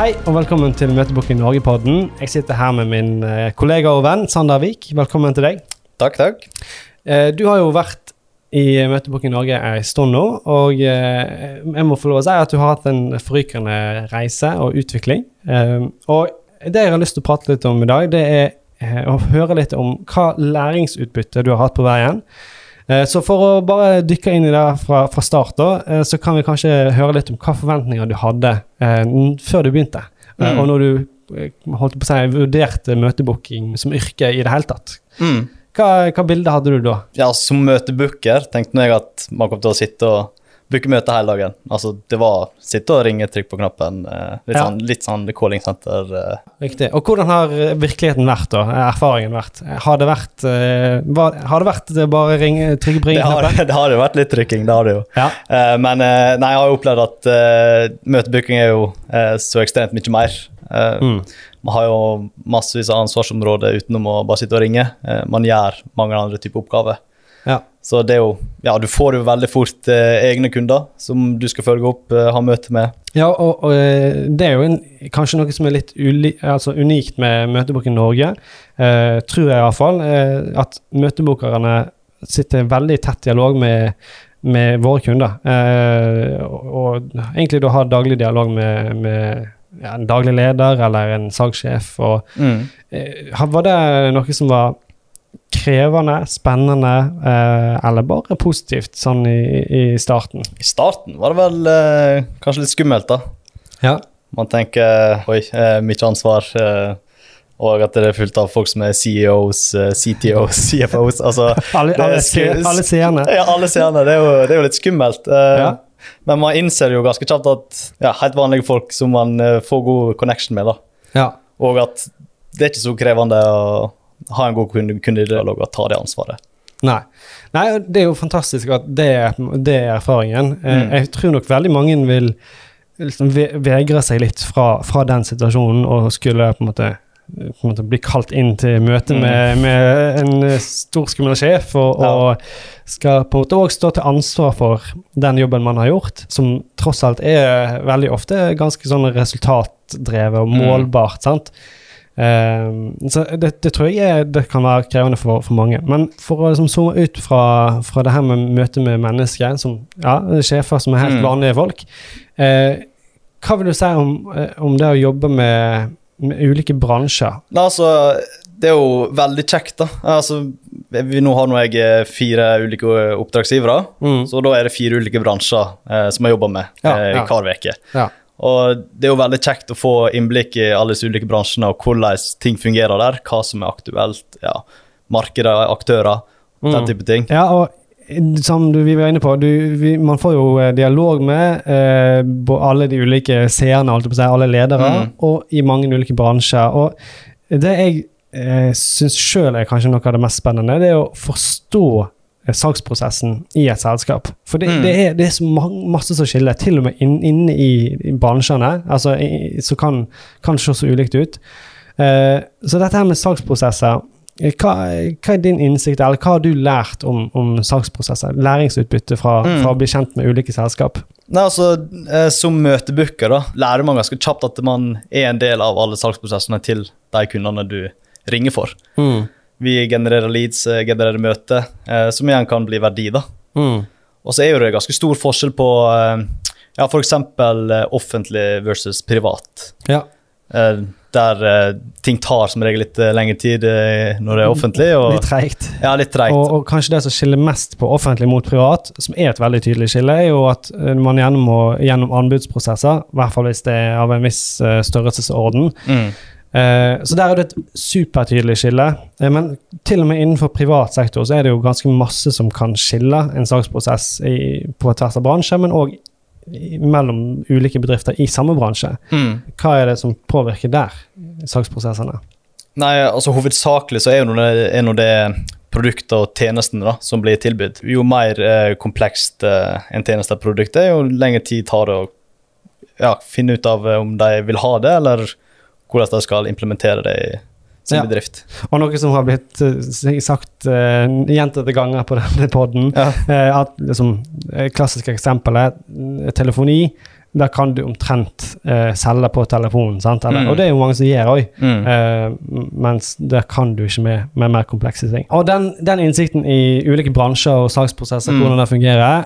Hei og velkommen til Møtebukk i Norge-podden. Jeg sitter her med min eh, kollega og venn Sander Vik. Velkommen til deg. Takk, takk. Eh, Du har jo vært i Møtebukk i Norge en stund nå, og eh, jeg må få lov å si at du har hatt en forrykende reise og utvikling. Eh, Og det jeg har lyst til å prate litt om i dag, det er å høre litt om hva læringsutbytte du har hatt på veien. Eh, Så for å bare dykke inn i det fra, fra start, da, eh, så kan vi kanskje høre litt om hva forventninger du hadde eh, før du begynte. Mm. Og når du holdt på å si, vurderte møtebooking som yrke i det hele tatt. Mm. Hva, hva bilde hadde du da? Ja, som møtebooker tenkte jeg at man kom til å sitte og booke møte hele dagen. Altså, det var sitte og ringe, trykk på knappen. eh, Litt Ja. sånn, litt sånn calling center. eh. Riktig. Og hvordan har eh, virkeligheten vært, da? Erfaringen vært? Har det vært, var, har det vært bare ringe, trygg på Det har, ringeknappen? det har jo vært litt trykking, det har det jo. Ja. Men nei, jeg har jo opplevd at uh, møtebooking er jo så ekstremt mye mer. Mm. Man har jo massevis av ansvarsområder utenom å bare sitte og ringe. Man gjør mange andre typer oppgaver. Ja. Så det er jo Ja, du får jo veldig fort eh, egne kunder som du skal følge opp, eh, ha møte med. Ja, og, og eh, det er jo en, kanskje noe som er litt uli, altså unikt med Møteboken Norge, eh, tror jeg iallfall, eh, at møtebokerne sitter veldig tett dialog med, med våre kunder. Eh, og, og egentlig da har daglig dialog med, med ja, en daglig leder eller en salgssjef. Og, eh, var det noe som var krevende, spennende, eh, eller bare positivt sånn i, i starten? I starten var det vel eh, kanskje litt skummelt, da. Ja. Man tenker oi, eh, mye ansvar. Eh, og at det er fullt av folk som er CEOs, eh, CTOs, CFOs. Altså, Alle, alle, alle seerne. Ja, alle seerne. Det, det er jo litt skummelt. Ja. Men man innser jo ganske kjapt at ja, helt vanlige folk som man får god connection med, da. Ja. Og at det er ikke så krevende å ha en god kunde- kundedialog og ta det ansvaret. Nei. Nei, det er jo fantastisk at det, det er erfaringen. Eh, Mm. Jeg tror nok veldig mange vil liksom vegre seg litt fra, fra den situasjonen og skulle på en måte, på en måte bli kalt inn til møte Mm. med, med en stor skummel sjef, og, og skal på en måte også stå til ansvar for den jobben man har gjort, som tross alt er veldig ofte ganske sånn resultatdrevet og Mm. målbart. sant? Eh, så det, det tror jeg det kan være krevende for, for mange. Men for å liksom, zoome ut fra, fra det her med møte med mennesker, som ja, sjefer som er helt Mm. vanlige folk, eh, hva vil du si om, eh, om det å jobbe med, med ulike bransjer? Nei, altså, det er jo veldig kjekt, da. Altså, vi, nå har nå jeg eh, fire ulike oppdragsgivere, Mm. så da er det fire ulike bransjer eh, som jeg jobber med Ja, eh, hver uke. Ja. Og det er jo veldig kjekt å få innblikk i alle disse ulike bransjene og hvordan ting fungerer der, hva som er aktuelt, ja, markeder, aktører, Mm. den type ting. Ja, og som du, vi var inne på, du, vi, man får jo eh, dialog med eh, alle de ulike seerne, alle ledere, Mm. og i mange ulike bransjer. Og det jeg eh, syns sjøl er kanskje noe av det mest spennende, det er å forstå salgsprosessen i et selskap. For det, Mm. det, er, det er så masse som skiller, til og med inn- inne i, i bransjene, altså, som kan, kan se så ulikt ut. Uh, så dette her med salgsprosesser eh, hva, hva er din innsikt, eller hva har du lært om, om salgsprosesser? Læringsutbytte fra, Mm. fra å bli kjent med ulike selskap? Nei, altså, eh, Som møtebooker da, lærer man ganske kjapt at man er en del av alle salgsprosessene til de kundene du ringer for. Mm. Vi genererer leads, eh, genererer møter, eh, som igjen kan bli verdi. da. Mm. Og så er jo det ganske stor forskjell på eh, ja, f.eks. Offentlig versus privat. Ja. Der ting tar som regel litt lengre tid når det er offentlig. Og, Litt treigt. ja, litt treigt. Og, og kanskje det som skiller mest på offentlig mot privat, som er et veldig tydelig skille, er jo at man gjennom, gjennom anbudsprosesser, i hvert fall hvis det er av en viss størrelsesorden. Mm. Eh, så der er det et supertydelig skille. Eh, men til og med innenfor privat sektor så er det jo ganske masse som kan skille en saksprosess i, på tvers av bransje, men òg mellom ulike bedrifter i samme bransje. Mm. Hva er det som påvirker der, saksprosessene? Nei, altså Hovedsakelig så er jo det, er det produkter og tjenestene da, som blir tilbudt. Jo mer eh, komplekst eh, en tjeneste eller produkt er, jo lengre tid tar det å ja, finne ut av eh, om de vil ha det, eller hvordan de skal implementere det i sin Ja. bedrift. Og noe som har blitt eh, sagt uh, gjentatte ganger på denne poden, Ja. at liksom, klassiske eksempel eh, telefoni. der kan du omtrent uh, selge på telefonen. sant? Eller, Mm. Og det er jo mange som gjør òg. Mm. Uh, mens der kan du ikke med, med mer komplekse ting. Og den, den innsikten i ulike bransjer og salgsprosesser, Mm. hvordan det fungerer,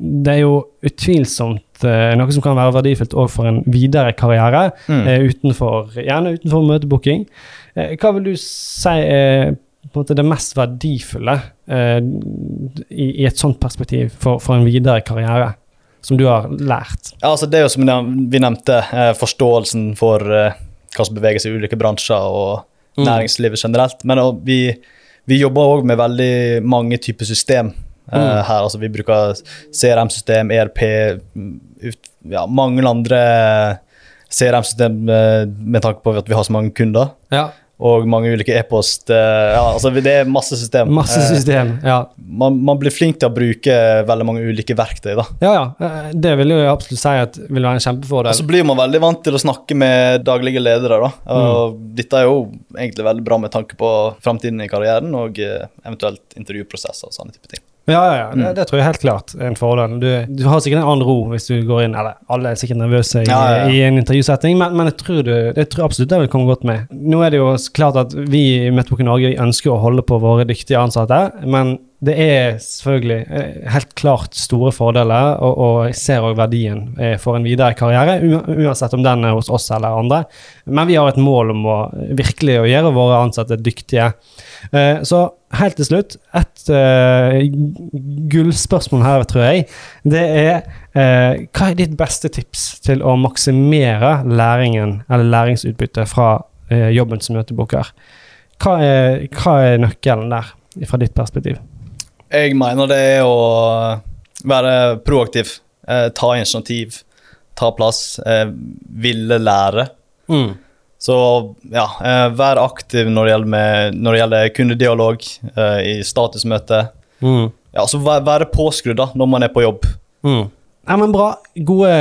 det er jo utvilsomt noe som kan være verdifullt òg for en videre karriere, Mm. eh, utenfor, gjerne utenfor møtebooking. Eh, hva vil du si er på en måte det mest verdifulle eh, i, i et sånt perspektiv for, for en videre karriere, som du har lært? Ja, altså Det er jo som vi nevnte, eh, forståelsen for eh, hva som beveger seg i ulike bransjer og Mm. næringslivet generelt. Men vi, vi jobber òg med veldig mange typer system eh, Mm. her. Altså Vi bruker CRM-system, ERP, mm, ut, ja, mange andre CRM-system eh, med tanke på at vi har så mange kunder. Ja. Og mange ulike e-post. eh, ja, altså Det er masse system. Masse Eh, system. Ja. man, man blir flink til å bruke veldig mange ulike verktøy. da. ja, ja. Eh, Det vil jeg absolutt si at vil være en kjempefordel. Og så blir man veldig vant til å snakke med daglige ledere. da. Og Dette er jo egentlig veldig bra med tanke på framtiden i karrieren og eh, eventuelt intervjuprosesser og sånne type ting. Ja, ja, ja. Det, Mm. det tror jeg helt klart er en fordel. Du, du har sikkert en annen ro hvis du går inn Eller alle er sikkert nervøse i, Ja, ja, ja. i en intervjusetting, men, men jeg, tror du, jeg tror absolutt det vil komme godt med. Nå er det jo klart at vi i Møtebooken Norge ønsker å holde på våre dyktige ansatte, men det er selvfølgelig eh, helt klart store fordeler, og, og jeg ser òg verdien eh, for en videre karriere, uansett om den er hos oss eller andre. Men vi har et mål om å virkelig å gjøre våre ansatte dyktige. Eh, Så helt til slutt, et gullspørsmål her, tror jeg. Det er hva er ditt beste tips til å maksimere læringen eller læringsutbyttet fra jobben som møtebooker? Hva hva er nøkkelen der, fra ditt perspektiv? Jeg mener det er å være proaktiv, eh, ta initiativ, ta plass, eh, ville lære. Så ja, eh, vær aktiv når det gjelder, med, når det gjelder kundedialog eh, i statusmøte. Mm. Ja, så vær, være påskrudd da, når man er på jobb. Mm. Ja, men Bra. Gode,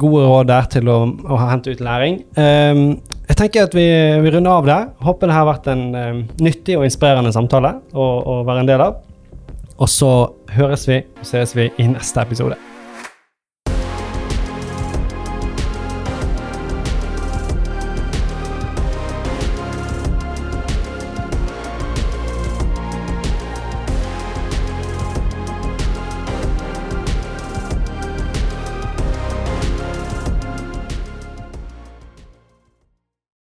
gode råd der til å, å hente ut læring. Um, jeg tenker at vi, vi runder av der. Håper det har vært en um, nyttig og inspirerende samtale å, å være en del av. Og så høres vi og ses vi i neste episode.